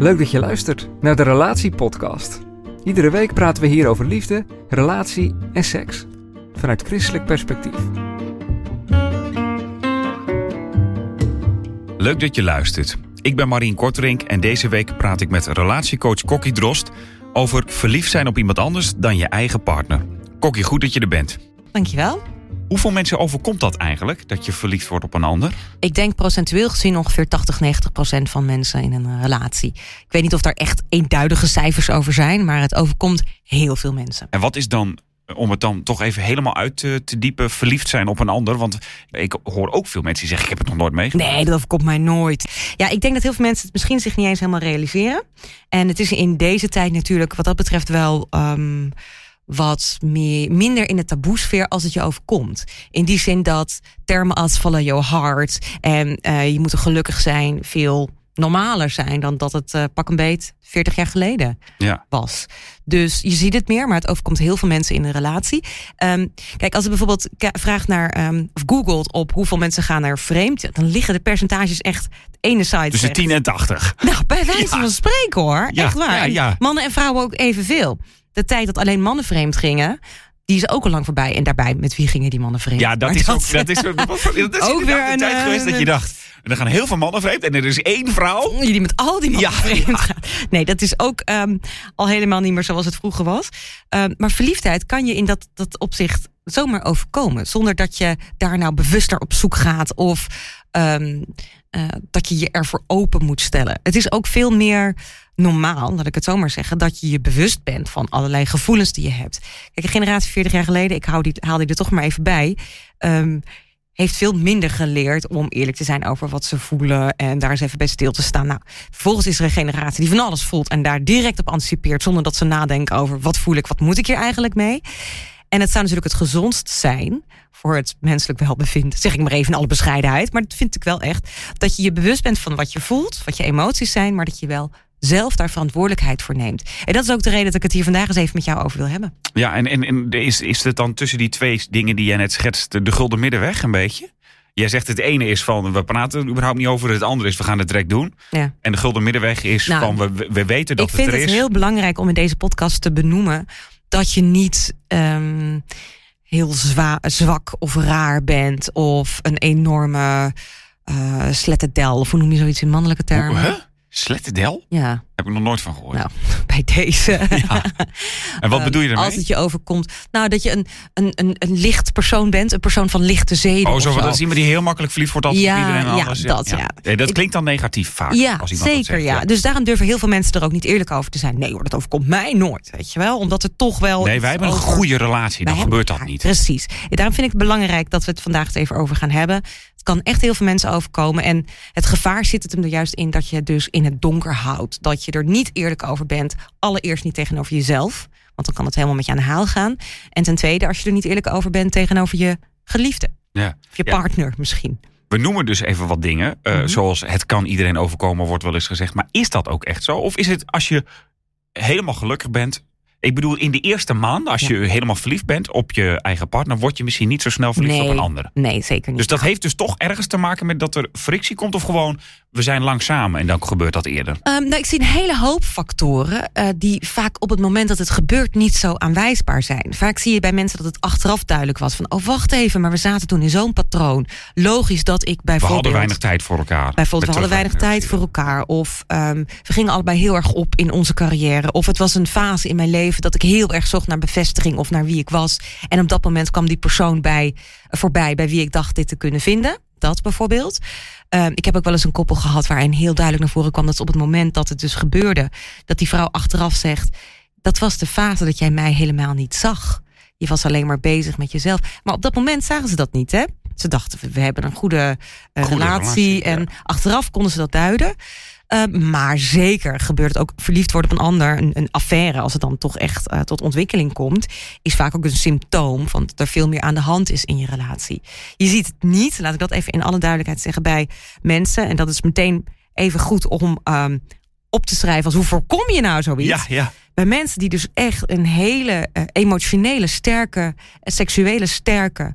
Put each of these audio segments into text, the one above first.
Leuk dat je luistert naar de Relatiepodcast. Iedere week praten we hier over liefde, relatie en seks. Vanuit christelijk perspectief. Leuk dat je luistert. Ik ben Marien Korterink en deze week praat ik met relatiecoach Kokkie Drost over verliefd zijn op iemand anders dan je eigen partner. Kokkie, goed dat je er bent. Dankjewel. Hoeveel mensen overkomt dat eigenlijk, dat je verliefd wordt op een ander? Ik denk procentueel gezien ongeveer 80, 90 procent van mensen in een eh, relatie. Ik weet niet of daar echt eenduidige cijfers over zijn, maar het overkomt heel veel mensen. En wat is dan, om het dan toch even helemaal uit te, te diepen, verliefd zijn op een ander? Want ik hoor ook veel mensen die zeggen, ik heb het nog nooit meegemaakt. Nee, dat overkomt mij nooit. Ja, ik denk dat heel veel mensen het misschien zich niet eens helemaal realiseren. En het is in deze tijd natuurlijk wat dat betreft wel... Um, wat meer, minder in de taboesfeer als het je overkomt. In die zin dat termen als follow your heart en uh, je moet er gelukkig zijn veel normaler zijn dan dat het uh, pak een beet 40 jaar geleden ja. was. Dus je ziet het meer, maar het overkomt heel veel mensen in een relatie. Um, kijk, als je bijvoorbeeld vraagt naar, um, of googelt op hoeveel mensen gaan naar vreemd, dan liggen de percentages echt ene site. Tussen 10 en 80. Nou, bij wijze ja. van spreken hoor. Ja, echt waar. Mannen en vrouwen ook evenveel de tijd dat alleen mannen vreemd gingen, die is ook al lang voorbij. En daarbij, met wie gingen die mannen vreemd? Ja, dat is ook, dat is, dat is ook weer een tijd eh, geweest dat je dacht. Er gaan heel veel mannen vreemd en er is één vrouw. Die met al die mannen ja, vreemd gaat. Nee, dat is ook um, al helemaal niet meer zoals het vroeger was. Um, maar verliefdheid kan je in dat, dat opzicht zomaar overkomen. Zonder dat je daar nou bewuster op zoek gaat. Of um, uh, dat je je ervoor open moet stellen. Het is ook veel meer normaal, laat ik het zo maar zeggen, dat je je bewust bent van allerlei gevoelens die je hebt. Kijk, een generatie 40 jaar geleden, ik hou die, haal die er toch maar even bij, um, heeft veel minder geleerd om eerlijk te zijn over wat ze voelen en daar eens even bij stil te staan. Nou, vervolgens is er een generatie die van alles voelt en daar direct op anticipeert zonder dat ze nadenken over wat voel ik, wat moet ik hier eigenlijk mee. En het zou natuurlijk het gezondst zijn voor het menselijk welbevinden. Zeg ik maar even in alle bescheidenheid. Maar dat vind ik wel echt. Dat je je bewust bent van wat je voelt, wat je emoties zijn, maar dat je wel zelf daar verantwoordelijkheid voor neemt. En dat is ook de reden dat ik het hier vandaag eens even met jou over wil hebben. Ja, en, en, en is, is het dan tussen die twee dingen die jij net schetst, de gulden middenweg een beetje? Jij zegt het ene is van we praten überhaupt niet over, het andere is we gaan het direct doen. Ja. En de gulden middenweg is nou, van we, we weten dat het er is. Ik vind het heel belangrijk om in deze podcast te benoemen dat je niet um, heel zwa zwak of raar bent of een enorme uh, slettendel of hoe noem je zoiets in mannelijke termen? Huh? Slettendel? Ja. Heb ik nog nooit van gehoord. Nou, bij deze. Ja. En wat bedoel je daarmee? Als het je overkomt. Nou, dat je een, een, een, een licht persoon bent. Een persoon van lichte zeden. Oh, zo, zo. dat is iemand die heel makkelijk verliefd wordt als ja, iedereen en ja, alles. Dat, ja. ja. Nee, dat klinkt dan negatief vaak. Ja, als iemand zeker. dat zegt, ja. Dus daarom durven heel veel mensen er ook niet eerlijk over te zijn. Nee hoor, dat overkomt mij nooit. Weet je wel? Omdat het toch wel. Nee, wij hebben over... een goede relatie. Dan wij gebeurt dat niet. Precies. Daarom vind ik het belangrijk dat we het vandaag eens even over gaan hebben. Het kan echt heel veel mensen overkomen. En het gevaar zit het hem er juist in dat je het dus in het donker houdt. Dat je er niet eerlijk over bent. Allereerst niet tegenover jezelf. Want dan kan het helemaal met je aan de haal gaan. En ten tweede, als je er niet eerlijk over bent tegenover je geliefde. Ja. Of je Ja. partner misschien. We noemen dus even wat dingen. eh, Mhm. Zoals het kan iedereen overkomen, wordt wel eens gezegd. Maar is dat ook echt zo? Of is het als je helemaal gelukkig bent. Ik bedoel, in de eerste maanden, als Ja. je helemaal verliefd bent op je eigen partner, word je misschien niet zo snel verliefd nee, op een ander. Nee, zeker niet. Dus dat heeft dus toch ergens te maken met dat er frictie komt, of gewoon we zijn lang samen en dan gebeurt dat eerder. Um, nou, ik zie een hele hoop factoren uh, die vaak op het moment dat het gebeurt niet zo aanwijsbaar zijn. Vaak zie je bij mensen dat het achteraf duidelijk was van, oh wacht even, maar we zaten toen in zo'n patroon. Logisch dat ik We bijvoorbeeld. hadden weinig tijd voor elkaar. Bijvoorbeeld, we hadden weinig tijd voor elkaar. Of um, we gingen allebei heel erg op in onze carrière. Of het was een fase in mijn leven dat ik heel erg zocht naar bevestiging of naar wie ik was. En op dat moment kwam die persoon bij, voorbij bij wie ik dacht dit te kunnen vinden. Dat bijvoorbeeld. Um, ik heb ook wel eens een koppel gehad waarin heel duidelijk naar voren kwam dat op het moment dat het dus gebeurde, dat die vrouw achteraf zegt: Dat was de fase dat jij mij helemaal niet zag. Je was alleen maar bezig met jezelf. Maar op dat moment zagen ze dat niet, hè? Ze dachten, we hebben een goede, uh, Goede relatie. relatie, en ja. achteraf konden ze dat duiden. Uh, maar zeker gebeurt het ook verliefd worden op een ander. Een, een affaire, als het dan toch echt uh, tot ontwikkeling komt, is vaak ook een symptoom van dat er veel meer aan de hand is in je relatie. Je ziet het niet, laat ik dat even in alle duidelijkheid zeggen, bij mensen. En dat is meteen even goed om um, op te schrijven als hoe voorkom je nou zoiets? Ja, ja. Bij mensen die dus echt een hele uh, emotionele, sterke, seksuele sterke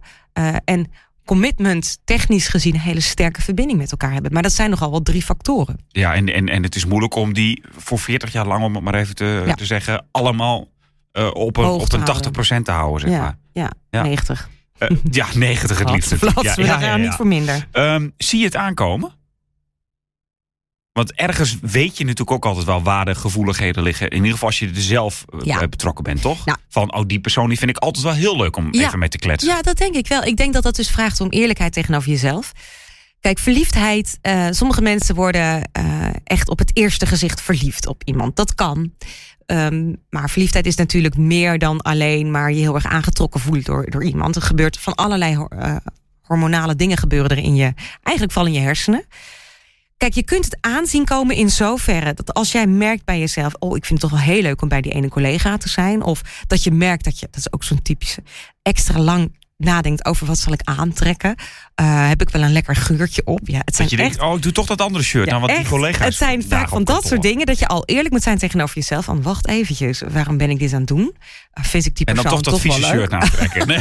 en commitment, technisch gezien, een hele sterke verbinding met elkaar hebben. Maar dat zijn nogal wel drie factoren. Ja, en, en, en het is moeilijk om die voor 40 jaar lang, om het maar even te, ja. te zeggen, allemaal uh, op een, op een 80% te houden, zeg ja, maar. Ja, ja. 90. Uh, ja, 90 het liefst. Ja, ja, ja, ja, niet voor minder. Um, zie je het aankomen? Want ergens weet je natuurlijk ook altijd wel waar de gevoeligheden liggen. In ieder geval als je er zelf ja. betrokken bent, toch? Nou, Van, oh, die persoon die vind ik altijd wel heel leuk om ja, even mee te kletsen. Ja, dat denk ik wel. Ik denk dat dat dus vraagt om eerlijkheid tegenover jezelf. Kijk, verliefdheid. Uh, sommige mensen worden uh, echt op het eerste gezicht verliefd op iemand. Dat kan. Um, maar verliefdheid is natuurlijk meer dan alleen maar je heel erg aangetrokken voelen door, door iemand. Er gebeurt van allerlei uh, hormonale dingen gebeuren er in je. Eigenlijk vooral in je hersenen. Kijk, je kunt het aanzien komen in zoverre dat als jij merkt bij jezelf: Oh, ik vind het toch wel heel leuk om bij die ene collega te zijn. Of dat je merkt dat je, dat is ook zo'n typische, extra lang nadenkt over wat zal ik aantrekken. Uh, heb ik wel een lekker geurtje op? Ja, het zijn dat je echt, denkt, oh, ik doe toch dat andere shirt ja, dan wat echt, die collega's. Het zijn vaak van dat soort dingen dat je al eerlijk moet zijn tegenover jezelf. Van wacht eventjes, waarom ben ik dit aan het doen? Uh, vind ik die en persoon dan toch dat toch vieze shirt aantrekken. Nee.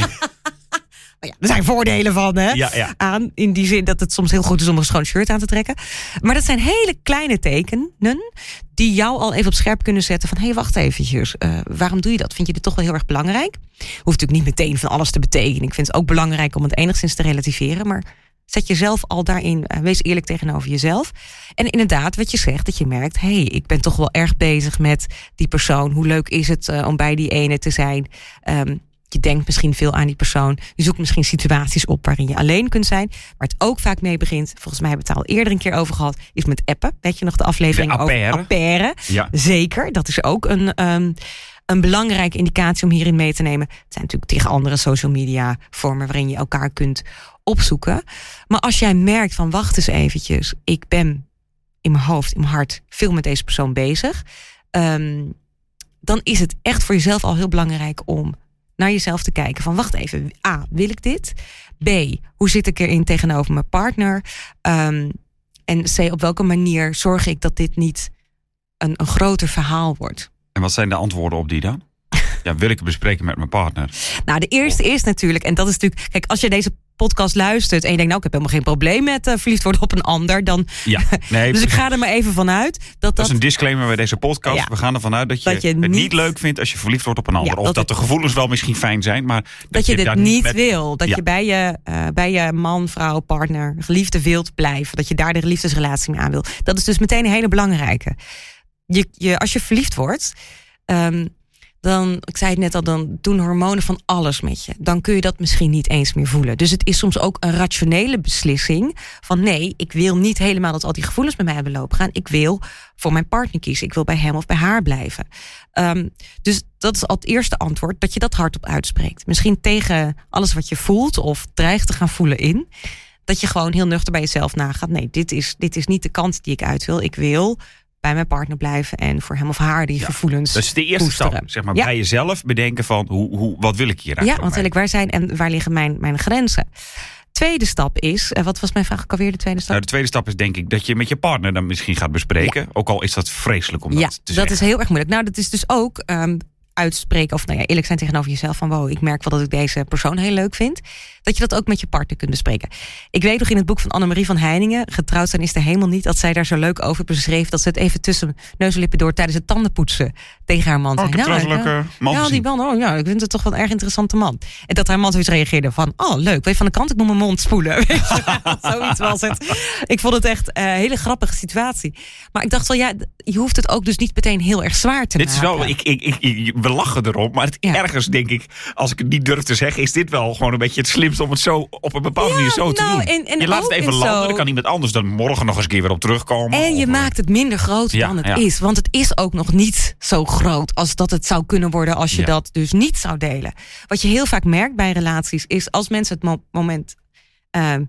Ja, er zijn voordelen van, hè? Ja, ja. Aan, in die zin dat het soms heel goed is om een schoon shirt aan te trekken. Maar dat zijn hele kleine tekenen die jou al even op scherp kunnen zetten van... hé, hey, wacht eventjes, uh, waarom doe je dat? Vind je dit toch wel heel erg belangrijk? Hoeft natuurlijk niet meteen van alles te betekenen. Ik vind het ook belangrijk om het enigszins te relativeren, maar... Zet jezelf al daarin, uh, wees eerlijk tegenover jezelf. En inderdaad, wat je zegt, dat je merkt: hé, hey, ik ben toch wel erg bezig met die persoon. Hoe leuk is het uh, om bij die ene te zijn? Um, je denkt misschien veel aan die persoon. Je zoekt misschien situaties op waarin je alleen kunt zijn. Waar het ook vaak mee begint, volgens mij hebben we het al eerder een keer over gehad, is met appen. Weet je nog de aflevering de over appaire? Ja. Zeker, dat is ook een, um, een belangrijke indicatie om hierin mee te nemen. Het zijn natuurlijk tegen andere social media vormen waarin je elkaar kunt opzoeken. Maar als jij merkt van wacht eens eventjes, ik ben in mijn hoofd, in mijn hart veel met deze persoon bezig. Um, dan is het echt voor jezelf al heel belangrijk om naar jezelf te kijken. Van wacht even, A, wil ik dit? B, hoe zit ik erin tegenover mijn partner? Um, en C, op welke manier zorg ik dat dit niet een, een groter verhaal wordt? En wat zijn de antwoorden op die dan? Ja, wil ik het bespreken met mijn partner? Nou, de eerste is natuurlijk, en dat is natuurlijk, kijk, als je deze podcast luistert en je denkt, nou, ik heb helemaal geen probleem met uh, verliefd worden op een ander, dan. Ja, nee, dus ik ga er maar even vanuit dat dat. Dat is een disclaimer bij deze podcast. Ja. We gaan ervan uit dat je, Dat je het niet- niet leuk vindt als je verliefd wordt op een ander. Ja, of dat de gevoelens wel misschien fijn zijn, maar dat, dat je dit niet met- wil. Dat Ja. je bij je, uh, bij je man, vrouw, partner, geliefde wilt blijven. Dat je daar de liefdesrelatie mee aan wil. Dat is dus meteen een hele belangrijke. Je, je, als je verliefd wordt, um, dan, ik zei het net al, dan doen hormonen van alles met je. Dan kun je dat misschien niet eens meer voelen. Dus het is soms ook een rationele beslissing van nee, ik wil niet helemaal dat al die gevoelens bij mij hebben lopen gaan. Ik wil voor mijn partner kiezen. Ik wil bij hem of bij haar blijven. Um, dus dat is al het eerste antwoord, dat je dat hardop uitspreekt. Misschien tegen alles wat je voelt of dreigt te gaan voelen in. Dat je gewoon heel nuchter bij jezelf nagaat. Nee, dit is, dit is niet de kant die ik uit wil. Ik wil bij mijn partner blijven en voor hem of haar die Ja, gevoelens. Dat is de eerste stap, zeg maar, Ja. bij jezelf bedenken van hoe, hoe, wat wil ik hier Ja, eigenlijk? want wil ik waar zijn en waar liggen mijn, mijn grenzen? Tweede stap is, eh, wat was mijn vraag ook alweer de tweede stap? Nou, de tweede stap is denk ik dat je met je partner dan misschien gaat bespreken. Ook al is dat vreselijk om dat ja, te dat zeggen. is heel erg moeilijk. Nou, dat is dus ook um, uitspreken of nou ja, eerlijk zijn tegenover jezelf van wow, ik merk wel dat ik deze persoon heel leuk vind. Dat je dat ook met je partner kunt bespreken. Ik weet nog in het boek van Annemarie van Heiningen, Getrouwd zijn is de hemel niet, dat zij daar zo leuk over beschreef dat ze het even tussen neus en lippen door tijdens het tandenpoetsen tegen haar man Oh, zei. ik heb "Nou, leuke man ja, die man, oh ja, ik vind het toch wel een erg interessante man. En dat haar man zoiets reageerde van, oh leuk, weet je, van de kant, ik moet mijn mond spoelen. Weet je wel, Zoiets was het. Ik vond het echt een hele grappige situatie. Maar ik dacht wel, ja, je hoeft het ook dus niet meteen heel erg zwaar te Dit is maken. wel, ik, ik, ik, ik- we lachen erop, maar het, Ja. ergens denk ik, als ik het niet durf te zeggen, is dit wel gewoon een beetje het slimste om het zo op een bepaalde Ja, manier zo te nou, doen. en- en je laat het even landen, zo- dan kan iemand anders dan morgen nog eens een keer weer op terugkomen. En je Of, eh, maakt het minder groot Ja, dan het is. Want het is ook nog niet zo groot als dat het zou kunnen worden als je dat dus niet zou delen. Wat je heel vaak merkt bij relaties is als mensen het mo- moment ehm,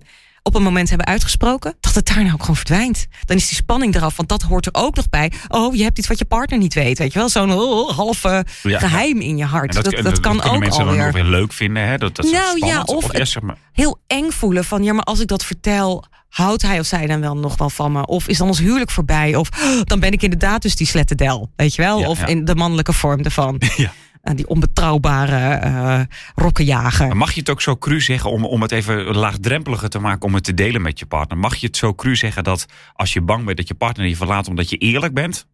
op een moment hebben uitgesproken, dat het daar nou ook gewoon verdwijnt. Dan is die spanning eraf, want dat hoort er ook nog bij. Oh, je hebt iets wat je partner niet weet, weet je wel? Zo'n oh, halve Ja, geheim in je hart. En Dat, dat, en kan ook mensen dan nog weer leuk vinden. Hè? Dat, dat Nou, ja, of ja, het- zeg maar, heel eng voelen van... ja, maar als ik dat vertel, houdt hij of zij dan wel nog wel van me? Of is dan ons huwelijk voorbij? Of "Oh, dan ben ik inderdaad dus die slettendel, weet je wel? Ja, of in de mannelijke vorm ervan. Ja. Eh, die onbetrouwbare eh rokkenjager. Maar mag je het ook zo cru zeggen om, om het even laagdrempeliger te maken om het te delen met je partner? Mag je het zo cru zeggen dat als je bang bent dat je partner je verlaat omdat je eerlijk bent,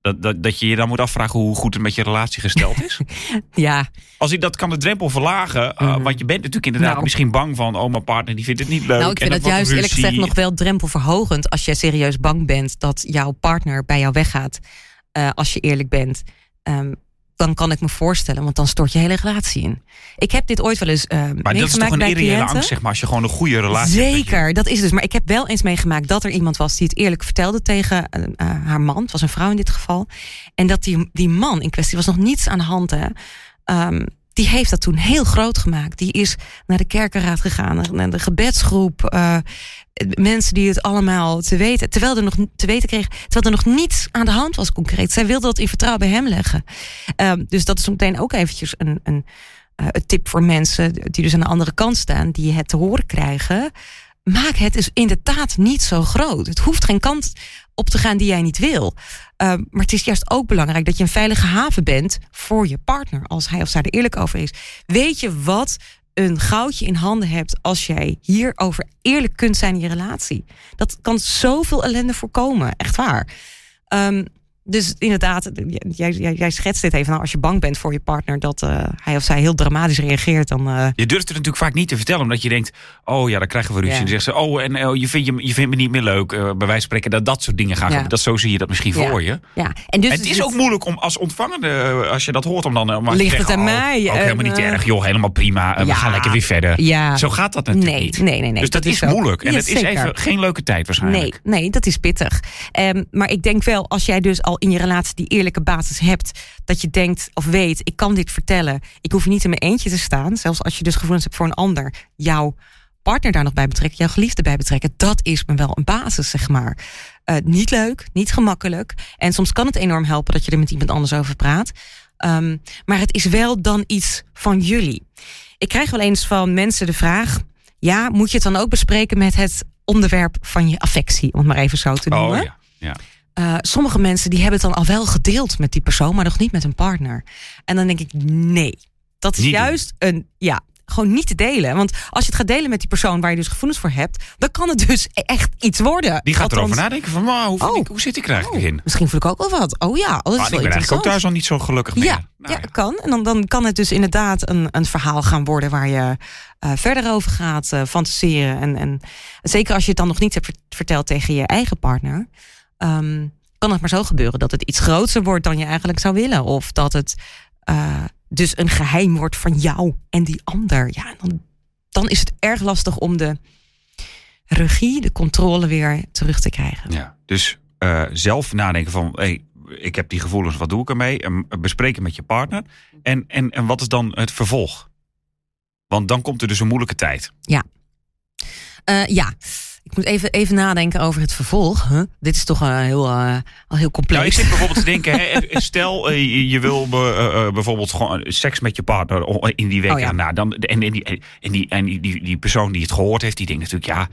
dat, dat, dat je je dan moet afvragen hoe goed het met je relatie gesteld is? Ja, Als ik dat kan de drempel verlagen, eh, Mhm. want je bent natuurlijk inderdaad Nou. misschien bang van, oh mijn partner die vindt het niet leuk. nou, ik vind wordt juist eerlijk gezegd nog wel drempelverhogend... als jij serieus bang bent dat jouw partner bij jou weggaat... als je eerlijk bent... Ehm, dan kan ik me voorstellen, want dan stort je hele relatie in. Ik heb dit ooit wel eens eh Maar dat is toch een irreële angst, zeg maar, als je gewoon een goede relatie hebt. dat je- Zeker, dat is dus. Maar ik heb wel eens meegemaakt dat er iemand was die het eerlijk vertelde tegen eh, eh, haar man. Het was een vrouw in dit geval. En dat die, die man in kwestie was nog niets aan de hand. Hè. Ehm, die heeft dat toen heel groot gemaakt. Die is naar de kerkenraad gegaan, naar de gebedsgroep. eh, mensen die het allemaal te weten, terwijl er nog te weten kreeg, terwijl er nog niets aan de hand was concreet. Zij wilde dat in vertrouwen bij hem leggen. Ehm, dus dat is meteen ook eventjes een, een, eh, een tip voor mensen die dus aan de andere kant staan, die het te horen krijgen. Maak het dus inderdaad niet zo groot. Het hoeft geen kant op te gaan die jij niet wil. Ehm, maar het is juist ook belangrijk dat je een veilige haven bent voor je partner. Als hij of zij er eerlijk over is. Weet je wat een goudje in handen hebt als jij hierover eerlijk kunt zijn in je relatie? Dat kan zoveel ellende voorkomen. Echt waar. Ehm, dus inderdaad, jij, jij, jij schetst dit even. Nou, als je bang bent voor je partner dat eh, hij of zij heel dramatisch reageert, dan. eh, Je durft het natuurlijk vaak niet te vertellen, omdat je denkt: oh ja, dan krijgen we ruzie. Ja. En dan zegt ze: oh, en eh, je, vindt je, je vindt me niet meer leuk. eh, bij wijze van spreken, dat dat soort dingen gaan. Ja. Dat, zo zie je dat misschien Ja. voor je. ja. En dus het is ook moeilijk om als ontvangende, als je dat hoort, om dan. maar te Ligt het aan oh, mij? Ook helemaal niet erg, joh, helemaal prima. We gaan lekker weer verder. Ja. Zo gaat dat natuurlijk nee, niet. nee, nee, nee. dus dat, is moeilijk. En het is even geen leuke tijd Nee, waarschijnlijk. nee, dat is pittig. Ehm, maar ik denk wel, als jij dus al in je relatie die eerlijke basis hebt, dat je denkt of weet, ik kan dit vertellen. Ik hoef niet in mijn eentje te staan. Zelfs als je dus gevoelens hebt voor een ander. Jouw partner daar nog bij betrekken, jouw geliefde bij betrekken. Dat is me wel een basis, zeg maar. Eh, niet leuk, niet gemakkelijk. En soms kan het enorm helpen dat je er met iemand anders over praat. Ehm, maar het is wel dan iets van jullie. Ik krijg wel eens van mensen de vraag: ja, moet je het dan ook bespreken met het onderwerp van je affectie, om het maar even zo te noemen? Oh ja. ja. Eh, sommige mensen die hebben het dan al wel gedeeld met die persoon, maar nog niet met hun partner. En dan denk ik, nee. Dat is Niet doen. juist een, ja, gewoon niet te delen. Want als je het gaat delen met die persoon waar je dus gevoelens voor hebt, dan kan het dus echt iets worden. Die gaat Althans, erover nadenken van, maar, hoe, Oh. ik, hoe zit ik er eigenlijk oh, in? Misschien voel ik ook wel wat. Oh ja, oh, dat is wel ik ben eigenlijk ook thuis al niet zo gelukkig meer. Ja, Nou ja, kan. En dan, dan kan het dus inderdaad een, een verhaal gaan worden waar je eh, verder over gaat eh, fantaseren. En, en zeker als je het dan nog niet hebt vert- verteld tegen je eigen partner, ehm, kan het maar zo gebeuren dat het iets groter wordt dan je eigenlijk zou willen. Of dat het eh, dus een geheim wordt van jou en die ander. Ja, dan, dan is het erg lastig om de regie, de controle weer terug te krijgen. Ja, dus eh, zelf nadenken van, hey, ik heb die gevoelens, wat doe ik ermee? En bespreken met je partner. En, en, en wat is dan het vervolg? Want dan komt er dus een moeilijke tijd. Eh, ja, ik moet even, even nadenken over het vervolg. Huh? Dit is toch eh, heel, al heel complex. Nou, ik zit bijvoorbeeld te denken, hè, stel eh, je, je wil be- bijvoorbeeld gewoon seks met je partner in die week. Oh, ja. nou, dan, en, en, die, en, die, en die, die, die persoon die het gehoord heeft, die denkt natuurlijk, ja,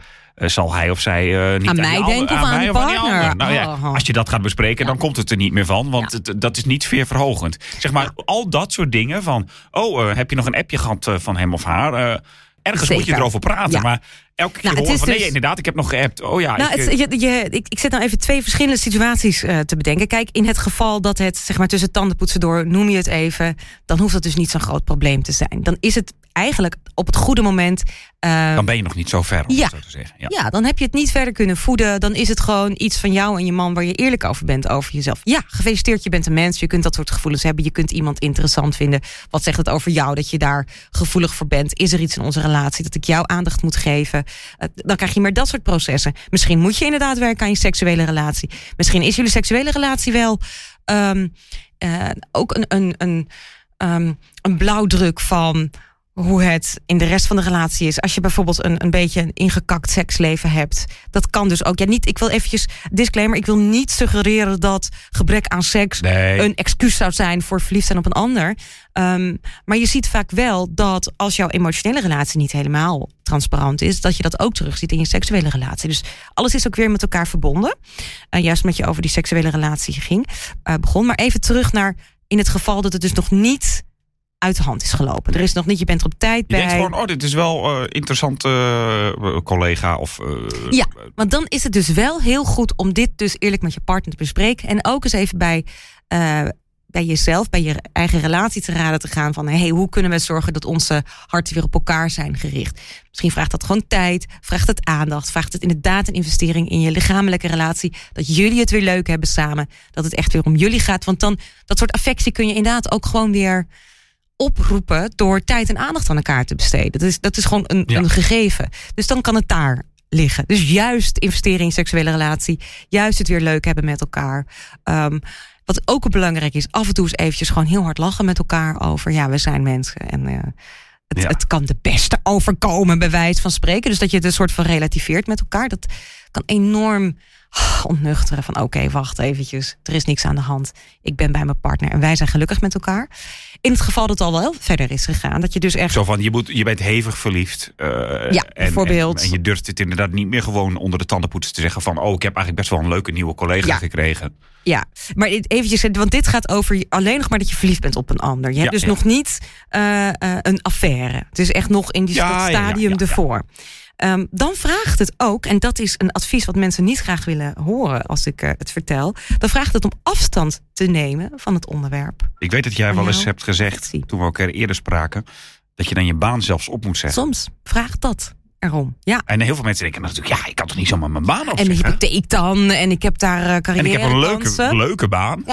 zal hij of zij eh, niet Aan die mij denken of aan mij of aan die partner? Nou, ja, Oh. als je dat gaat bespreken, dan komt het er niet meer van, want het, dat is niet sfeerverhogend. Zeg maar, al dat soort dingen van, oh, heb je nog een appje gehad eh, van hem of haar? Ergens moet je erover praten, Ja. maar elke keer Nou, horen van, nee, dus- inderdaad, ik heb nog geappt. Oh ja, Nou, ik, het, eh, je, je, ik, ik zet nou even twee verschillende situaties eh, te bedenken. Kijk, in het geval dat het zeg maar tussen tandenpoetsen door, noem je het even, dan hoeft dat dus niet zo'n groot probleem te zijn. Dan is het eigenlijk op het goede moment. eh, dan ben je nog niet zo ver, om Ja. zo te zeggen. Ja. ja, dan heb je het niet verder kunnen voeden. Dan is het gewoon iets van jou en je man waar je eerlijk over bent over jezelf. Ja, gefeliciteerd, je bent een mens. Je kunt dat soort gevoelens hebben. Je kunt iemand interessant vinden. Wat zegt het over jou dat je daar gevoelig voor bent? Is er iets in onze relatie dat ik jou aandacht moet geven? Eh, dan krijg je meer dat soort processen. Misschien moet je inderdaad werken aan je seksuele relatie. Misschien is jullie seksuele relatie wel ehm, eh, ook een, een, een, ehm, een blauwdruk van hoe het in de rest van de relatie is. Als je bijvoorbeeld een, een beetje een ingekakt seksleven hebt. Dat kan dus ook. Ja, niet, ik wil eventjes disclaimer. Ik wil niet suggereren dat gebrek aan seks Nee. een excuus zou zijn voor verliefd zijn op een ander. Ehm, maar je ziet vaak wel dat als jouw emotionele relatie niet helemaal transparant is, dat je dat ook terugziet in je seksuele relatie. Dus alles is ook weer met elkaar verbonden. Eh, juist met je over die seksuele relatie ging, eh, begon. Maar even terug naar in het geval dat het dus nog niet uit de hand is gelopen. Er is nog niet, je bent er op tijd Je denkt bij. gewoon, oh, dit is wel eh interessant eh, collega of... eh, Ja, want dan is het dus wel heel goed om dit dus eerlijk met je partner te bespreken. En ook eens even bij, bij jezelf, bij je eigen relatie te raden te gaan. Van hey, hoe kunnen we zorgen dat onze harten weer op elkaar zijn gericht? Misschien vraagt dat gewoon tijd, vraagt het aandacht, vraagt het inderdaad een investering in je lichamelijke relatie. Dat jullie het weer leuk hebben samen. Dat het echt weer om jullie gaat. Want dan, dat soort affectie kun je inderdaad ook gewoon weer oproepen door tijd en aandacht aan elkaar te besteden. Dat is, dat is gewoon een, Ja. een gegeven. Dus dan kan het daar liggen. Dus juist investeren in seksuele relatie. Juist het weer leuk hebben met elkaar. Ehm, wat ook belangrijk is, af en toe eens eventjes gewoon heel hard lachen met elkaar over. Ja, we zijn mensen en eh, het, Ja. het kan de beste overkomen, bij wijze van spreken. Dus dat je het een soort van relativeert met elkaar. Dat kan enorm ontnuchteren van oké, wacht eventjes. Er is niks aan de hand. Ik ben bij mijn partner en wij zijn gelukkig met elkaar. In het geval dat het al wel verder is gegaan. Dat je dus echt Zo van, je, moet, je bent hevig verliefd. eh, Ja, en- bijvoorbeeld. En, en je durft het inderdaad niet meer gewoon onder de tandenpoetsen te zeggen van... oh, ik heb eigenlijk best wel een leuke nieuwe collega Ja. gekregen. Ja, maar eventjes, want dit gaat over alleen nog maar dat je verliefd bent op een ander. Je hebt Ja, dus ja. nog niet eh, eh, een affaire. Het is echt nog in die stadium ervoor. Ehm, dan vraagt het ook, en dat is een advies wat mensen niet graag willen horen als ik eh, het vertel. Dan vraagt het om afstand te nemen van het onderwerp. Ik weet dat jij wel eens jou? hebt gezegd, toen we elkaar eerder spraken... dat je dan je baan zelfs op moet zeggen. Soms vraagt dat erom. Ja. En heel veel mensen denken natuurlijk... ja, ik kan toch niet zomaar mijn baan En mijn opzeggen? hypotheek dan, en ik heb daar eh En carrière ik heb een leuke, leuke baan.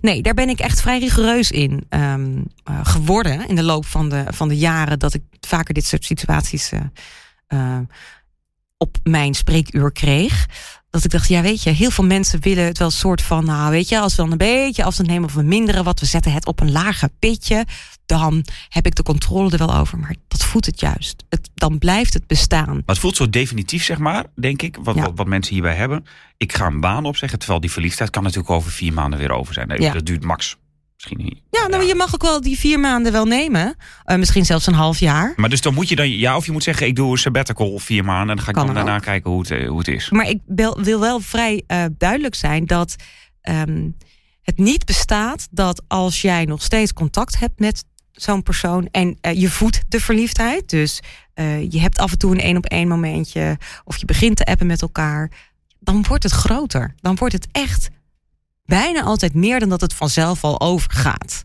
Nee, daar ben ik echt vrij rigoureus in ehm, eh, geworden in de loop van de, van de jaren dat ik vaker dit soort situaties eh, eh, op mijn spreekuur kreeg. Dat ik dacht, ja weet je, heel veel mensen willen het wel een soort van, nou weet je, als we dan een beetje afstand nemen of we minderen wat, we zetten het op een lager pitje, dan heb ik de controle er wel over. Maar dat voedt het juist. Het, dan blijft het bestaan. Maar het voelt zo definitief, zeg maar, denk ik. Wat, Ja. wat, wat mensen hierbij hebben. Ik ga een baan opzeggen. Terwijl die verliefdheid kan natuurlijk over vier maanden weer over zijn. Nee, Ja. Dat duurt max. Misschien niet. Ja, nou, je mag ook wel die vier maanden wel nemen. Eh, misschien zelfs een half jaar. Maar dus dan moet je dan, ja, of je moet zeggen, ik doe een sabbatical vier maanden. En dan ga ik Kan dan daarna kijken hoe het, eh, hoe het is. Maar ik wil, wil wel vrij eh, duidelijk zijn dat ehm, het niet bestaat dat als jij nog steeds contact hebt met zo'n persoon en je voedt de verliefdheid, dus je hebt af en toe een één op één momentje of je begint te appen met elkaar, dan wordt het groter. Dan wordt het echt bijna altijd meer dan dat het vanzelf al overgaat.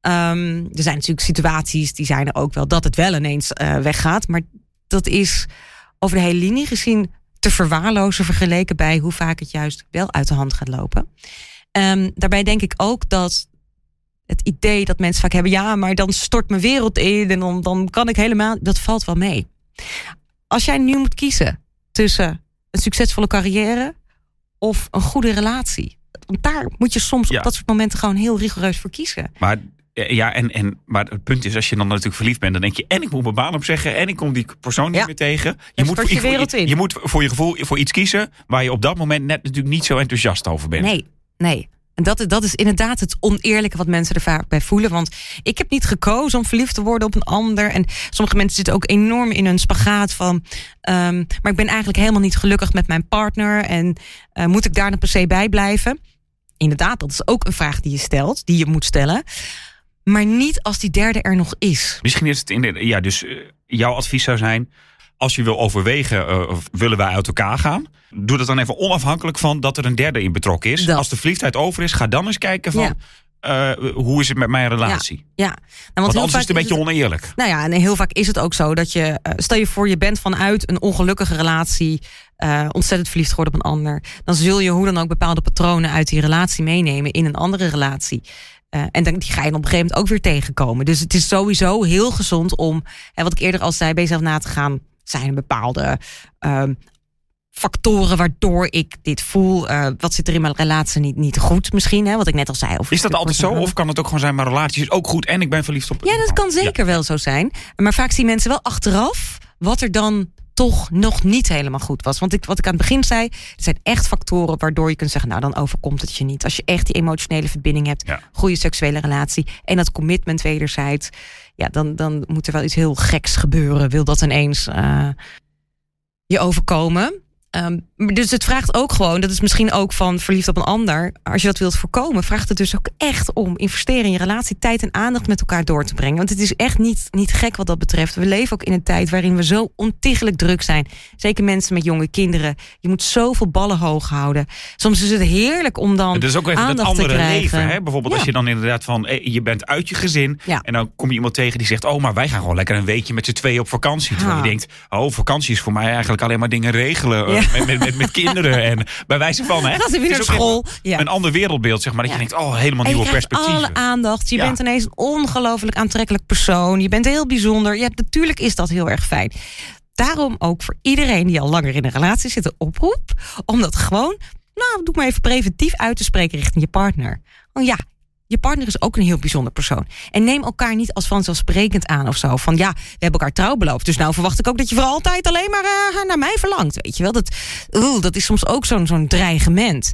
Ehm, er zijn natuurlijk situaties die zijn er ook wel dat het wel ineens eh, weggaat, maar dat is over de hele linie gezien te verwaarlozen vergeleken bij hoe vaak het juist wel uit de hand gaat lopen. Ehm, daarbij denk ik ook dat het idee dat mensen vaak hebben, ja, maar dan stort mijn wereld in en dan, dan kan ik helemaal, dat valt wel mee. Als jij nu moet kiezen tussen een succesvolle carrière of een goede relatie, want daar moet je soms Ja. op dat soort momenten gewoon heel rigoureus voor kiezen. Maar, eh, ja, en, en, maar het punt is, als je dan natuurlijk verliefd bent, dan denk je, en ik moet mijn baan opzeggen, en ik kom die persoon niet Ja. meer tegen. Je moet, je voor, wereld je, in. je moet voor je gevoel voor iets kiezen waar je op dat moment net natuurlijk niet zo enthousiast over bent. Nee, nee. En dat, dat is inderdaad het oneerlijke wat mensen er vaak bij voelen. Want ik heb niet gekozen om verliefd te worden op een ander. En sommige mensen zitten ook enorm in een spagaat van. ehm, maar ik ben eigenlijk helemaal niet gelukkig met mijn partner. En eh, moet ik daar dan per se bij blijven? Inderdaad, dat is ook een vraag die je stelt, die je moet stellen. Maar niet als die derde er nog is. Misschien is het in de, ja, dus eh, jouw advies zou zijn, als je wil overwegen, of willen wij uit elkaar gaan, doe dat dan even onafhankelijk van dat er een derde in betrokken is. Dat. Als de verliefdheid over is, ga dan eens kijken van, eh, hoe is het met mijn relatie? Ja, nou, Want anders is het een beetje oneerlijk. Nou ja, en heel vaak is het ook zo dat je, eh, stel je voor, je bent vanuit een ongelukkige relatie ontzettend verliefd geworden op een ander. Dan zul je hoe dan ook bepaalde patronen uit die relatie meenemen in een andere relatie. En dan, die ga je dan op een gegeven moment ook weer tegenkomen. Dus het is sowieso heel gezond om, en wat ik eerder al zei, bij jezelf na te gaan. Zijn er bepaalde ehm, factoren waardoor ik dit voel. Uh, wat zit er in mijn relatie niet, niet goed misschien, hè? wat ik net al zei. Over is dat altijd zo? Of kan het ook gewoon zijn, mijn relatie is ook goed en ik ben verliefd op... Ja, dat kan zeker wel zo zijn. Maar vaak zien mensen wel achteraf wat er dan toch nog niet helemaal goed was. Want ik, wat ik aan het begin zei, er zijn echt factoren waardoor je kunt zeggen, nou dan overkomt het je niet. Als je echt die emotionele verbinding hebt, goede seksuele relatie en dat commitment wederzijds, ja, dan, dan moet er wel iets heel geks gebeuren. Wil dat ineens uh, je overkomen? Um, dus het vraagt ook gewoon, dat is misschien ook van verliefd op een ander. Als je dat wilt voorkomen, vraagt het dus ook echt om investeren in je relatie, tijd en aandacht met elkaar door te brengen. Want het is echt niet, niet gek wat dat betreft. We leven ook in een tijd waarin we zo ontiegelijk druk zijn. Zeker mensen met jonge kinderen. Je moet zoveel ballen hoog houden. Soms is het heerlijk om dan. Het is ook even het andere leven. Hè? Bijvoorbeeld als je dan inderdaad van eh, je bent uit je gezin. Ja. En dan kom je iemand tegen die zegt: Oh, maar wij gaan gewoon lekker een weekje met z'n tweeën op vakantie. Terwijl je denkt: Oh, vakantie is voor mij eigenlijk alleen maar dingen regelen. Met, met, met, kinderen. En bij wijze van, hè. Dat is weer school. Ja. Een ander wereldbeeld, zeg maar. Dat je denkt, oh, helemaal nieuwe perspectieven. alle aandacht. Je bent ineens een ongelooflijk aantrekkelijk persoon. Je bent heel bijzonder. Ja, natuurlijk is dat heel erg fijn. Daarom ook voor iedereen die al langer in een relatie zit, een oproep. Om dat gewoon, nou, doe maar even preventief uit te spreken richting je partner. Oh ja, je partner is ook een heel bijzonder persoon. En neem elkaar niet als vanzelfsprekend aan of zo. Van ja, we hebben elkaar trouw beloofd. Dus nou verwacht ik ook dat je voor altijd alleen maar uh, naar mij verlangt. Weet je wel, dat, uh, dat is soms ook zo'n zo'n dreigement.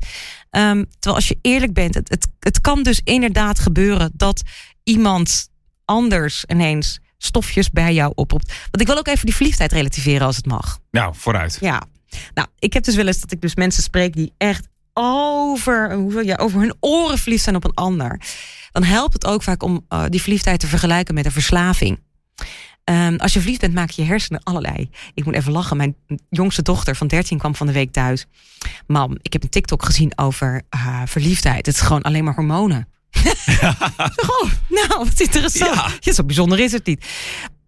Um, terwijl als je eerlijk bent, het, het, het kan dus inderdaad gebeuren dat iemand anders ineens stofjes bij jou oproept. Want ik wil ook even die verliefdheid relativeren als het mag. Nou, vooruit. Ja. Nou, ik heb dus wel eens dat ik dus mensen spreek die echt over, hoeveel, ja, over hun oren verliefd zijn op een ander. Dan helpt het ook vaak om uh, die verliefdheid te vergelijken met een verslaving. Um, als je verliefd bent, maak je hersenen allerlei. Ik moet even lachen. Mijn jongste dochter van 13 kwam van de week thuis. Mam, ik heb een TikTok gezien over uh, verliefdheid. Het is gewoon alleen maar hormonen. oh, nou, wat interessant. Ja. ja, zo bijzonder is het niet.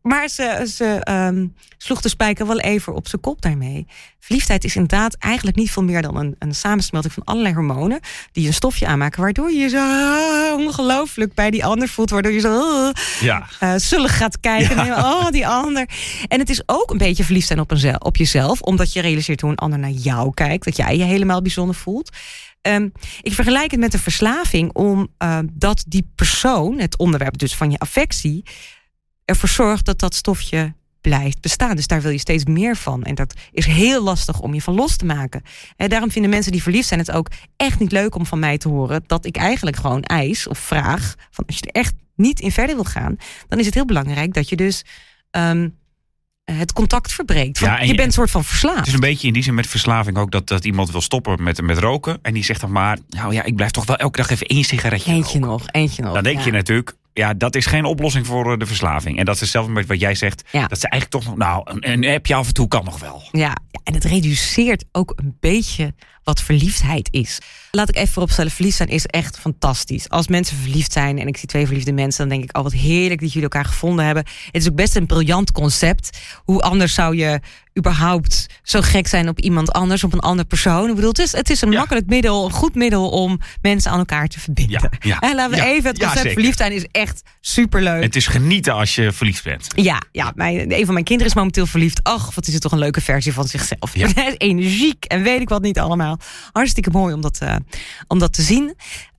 Maar ze, ze um, sloeg de spijker wel even op zijn kop daarmee. Verliefdheid is inderdaad eigenlijk niet veel meer dan een, een samensmelting van allerlei hormonen. die een stofje aanmaken. waardoor je je zo uh, ongelooflijk bij die ander voelt. Waardoor je zo uh, ja. uh, zullig gaat kijken. Ja. En, oh, die ander. En het is ook een beetje verliefd zijn op, een, op jezelf. omdat je realiseert hoe een ander naar jou kijkt. Dat jij je helemaal bijzonder voelt. Um, ik vergelijk het met een verslaving, omdat die persoon, het onderwerp dus van je affectie ervoor zorgt dat dat stofje blijft bestaan. Dus daar wil je steeds meer van. En dat is heel lastig om je van los te maken. En daarom vinden mensen die verliefd zijn het ook echt niet leuk om van mij te horen dat ik eigenlijk gewoon eis of vraag van als je er echt niet in verder wil gaan, dan is het heel belangrijk dat je dus um, het contact verbreekt. Ja, je, je, bent een soort van verslaafd. Het is een beetje in die zin met verslaving ook dat, dat iemand wil stoppen met, met roken. En die zegt dan maar, nou ja, ik blijf toch wel elke dag even één sigaretje Eentje nog, eentje nog. Dan denk je natuurlijk, ja, dat is geen oplossing voor eh, de verslaving. En dat is hetzelfde met wat jij zegt. Ja. Dat ze eigenlijk toch nog, nou, een, een appje af en toe kan nog wel. Ja, en het reduceert ook een beetje wat verliefdheid is. Laat ik even vooropstellen, verliefd zijn is echt fantastisch. Als mensen verliefd zijn en ik zie twee verliefde mensen, dan denk ik, oh wat heerlijk dat jullie elkaar gevonden hebben. Het is ook best een briljant concept. Hoe anders zou je überhaupt zo gek zijn op iemand anders, op een andere persoon? Ik bedoel, het is, het is een makkelijk middel, een goed middel om mensen aan elkaar te verbinden. Ja, En laten we even, het concept verliefd zijn is echt superleuk. Het is genieten als je verliefd bent. Ja, ja mijn, een van mijn kinderen is momenteel verliefd. Ach, wat is het toch een leuke versie van zichzelf. Energiek en weet ik wat niet allemaal. Hartstikke mooi om dat, uh, om dat te zien.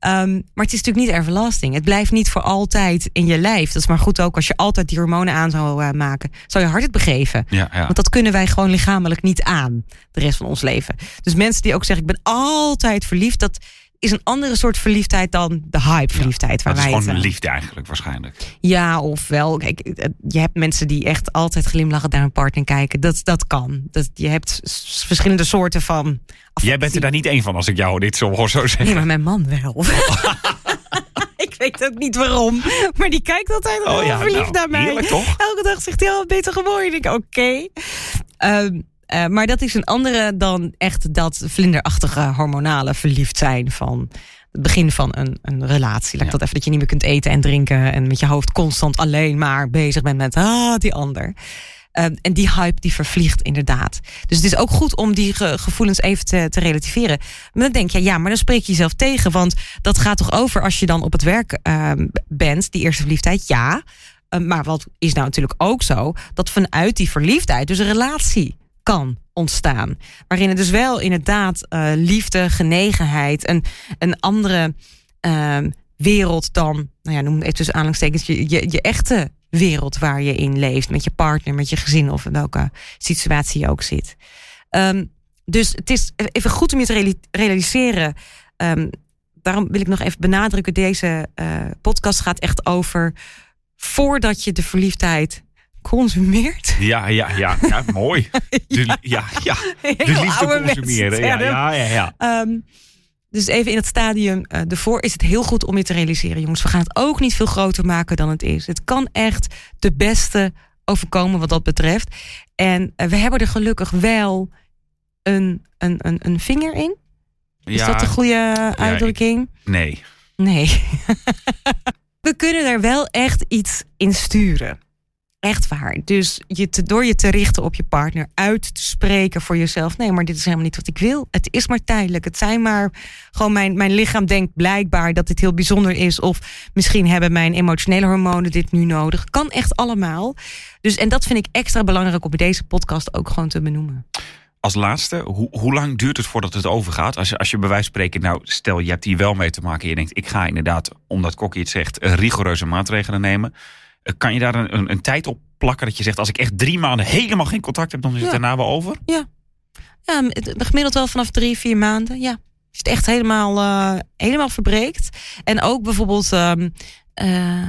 Um, maar het is natuurlijk niet everlasting. Het blijft niet voor altijd in je lijf. Dat is maar goed ook als je altijd die hormonen aan zou uh, maken. Zou je hart het begeven. Ja, ja. Want dat kunnen wij gewoon lichamelijk niet aan. De rest van ons leven. Dus mensen die ook zeggen ik ben altijd verliefd. Dat is een andere soort verliefdheid dan de hype verliefdheid. Ja, waar dat is gewoon liefde eigenlijk waarschijnlijk. Ja, of wel. Kijk, je hebt mensen die echt altijd glimlachen naar een partner kijken. Dat, dat kan. Dat, je hebt verschillende soorten van. Jij bent er daar niet één van als ik jou dit zo hoor zo zeggen. Nee, maar mijn man wel. ik weet ook niet waarom. Maar die kijkt altijd oh, ja, verliefd nou, naar mij. Toch? Elke dag zegt hij al beter geworden. Ik oké. Okay. Ehm, uh, maar dat is een andere dan echt dat vlinderachtige hormonale verliefd zijn van het begin van een, een relatie. Laat dat even dat je niet meer kunt eten en drinken en met je hoofd constant alleen maar bezig bent met ah, die ander. Uh, en die hype die vervliegt inderdaad. Dus het is ook goed om die ge gevoelens even te, te, relativeren. Maar dan denk je, ja, maar dan spreek je jezelf tegen. Want dat gaat toch over als je dan op het werk uh, bent, die eerste verliefdheid, ja. Uh, maar wat is nou natuurlijk ook zo, dat vanuit die verliefdheid dus een relatie kan ontstaan. Waarin het dus wel inderdaad uh, liefde, genegenheid, een, een andere uh, wereld dan, nou ja, noem het even tussen aanhalingstekens, je, je, je echte wereld waar je in leeft. Met je partner, met je gezin of in welke situatie je ook zit. Um, dus het is even goed om je te realiseren. Um, daarom wil ik nog even benadrukken: deze uh, podcast gaat echt over voordat je de verliefdheid consumeert. Ja, ja, ja, ja mooi. De, ja, ja. De liefde consumeren. Ja, ja, ja. ja. Um, dus even in het stadium uh, ervoor is het heel goed om je te realiseren, jongens. We gaan het ook niet veel groter maken dan het is. Het kan echt de beste overkomen wat dat betreft. En uh, we hebben er gelukkig wel een, een, een, een vinger in. Is ja, dat een goede uitdrukking? Ja, nee. Nee. we kunnen er wel echt iets in sturen. Echt waar. Dus je te, door je te richten op je partner, uit te spreken voor jezelf. Nee, maar dit is helemaal niet wat ik wil. Het is maar tijdelijk. Het zijn maar gewoon mijn, mijn lichaam denkt blijkbaar dat dit heel bijzonder is. Of misschien hebben mijn emotionele hormonen dit nu nodig. Kan echt allemaal. Dus en dat vind ik extra belangrijk om deze podcast ook gewoon te benoemen. Als laatste, hoe, hoe lang duurt het voordat het overgaat? Als je, als je bij wijze spreken, nou stel je hebt hier wel mee te maken. En je denkt, ik ga inderdaad, omdat Kokkie het zegt, rigoureuze maatregelen nemen kan je daar een, een, een, tijd op plakken dat je zegt... als ik echt drie maanden helemaal geen contact heb, dan is het daarna wel over? Ja. ja, gemiddeld wel vanaf drie, vier maanden, ja. Als het echt helemaal, uh, helemaal verbreekt. En ook bijvoorbeeld um, uh,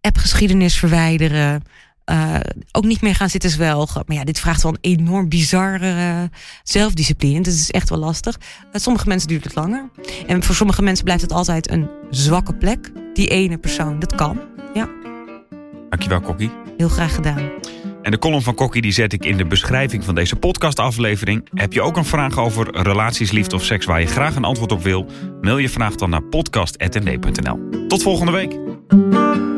appgeschiedenis verwijderen... Uh, ook niet meer gaan zitten zwelgen. Maar ja, dit vraagt wel een enorm bizarre zelfdiscipline. Dus het is echt wel lastig. Sommige mensen duurt het langer. En voor sommige mensen blijft het altijd een zwakke plek. Die ene persoon, dat kan. Ja. Dankjewel, Kokkie. Heel graag gedaan. En de column van Kokkie die zet ik in de beschrijving van deze podcastaflevering. Heb je ook een vraag over relaties, liefde of seks waar je graag een antwoord op wil? Mail je vraag dan naar podcast.nd.nl. Tot volgende week.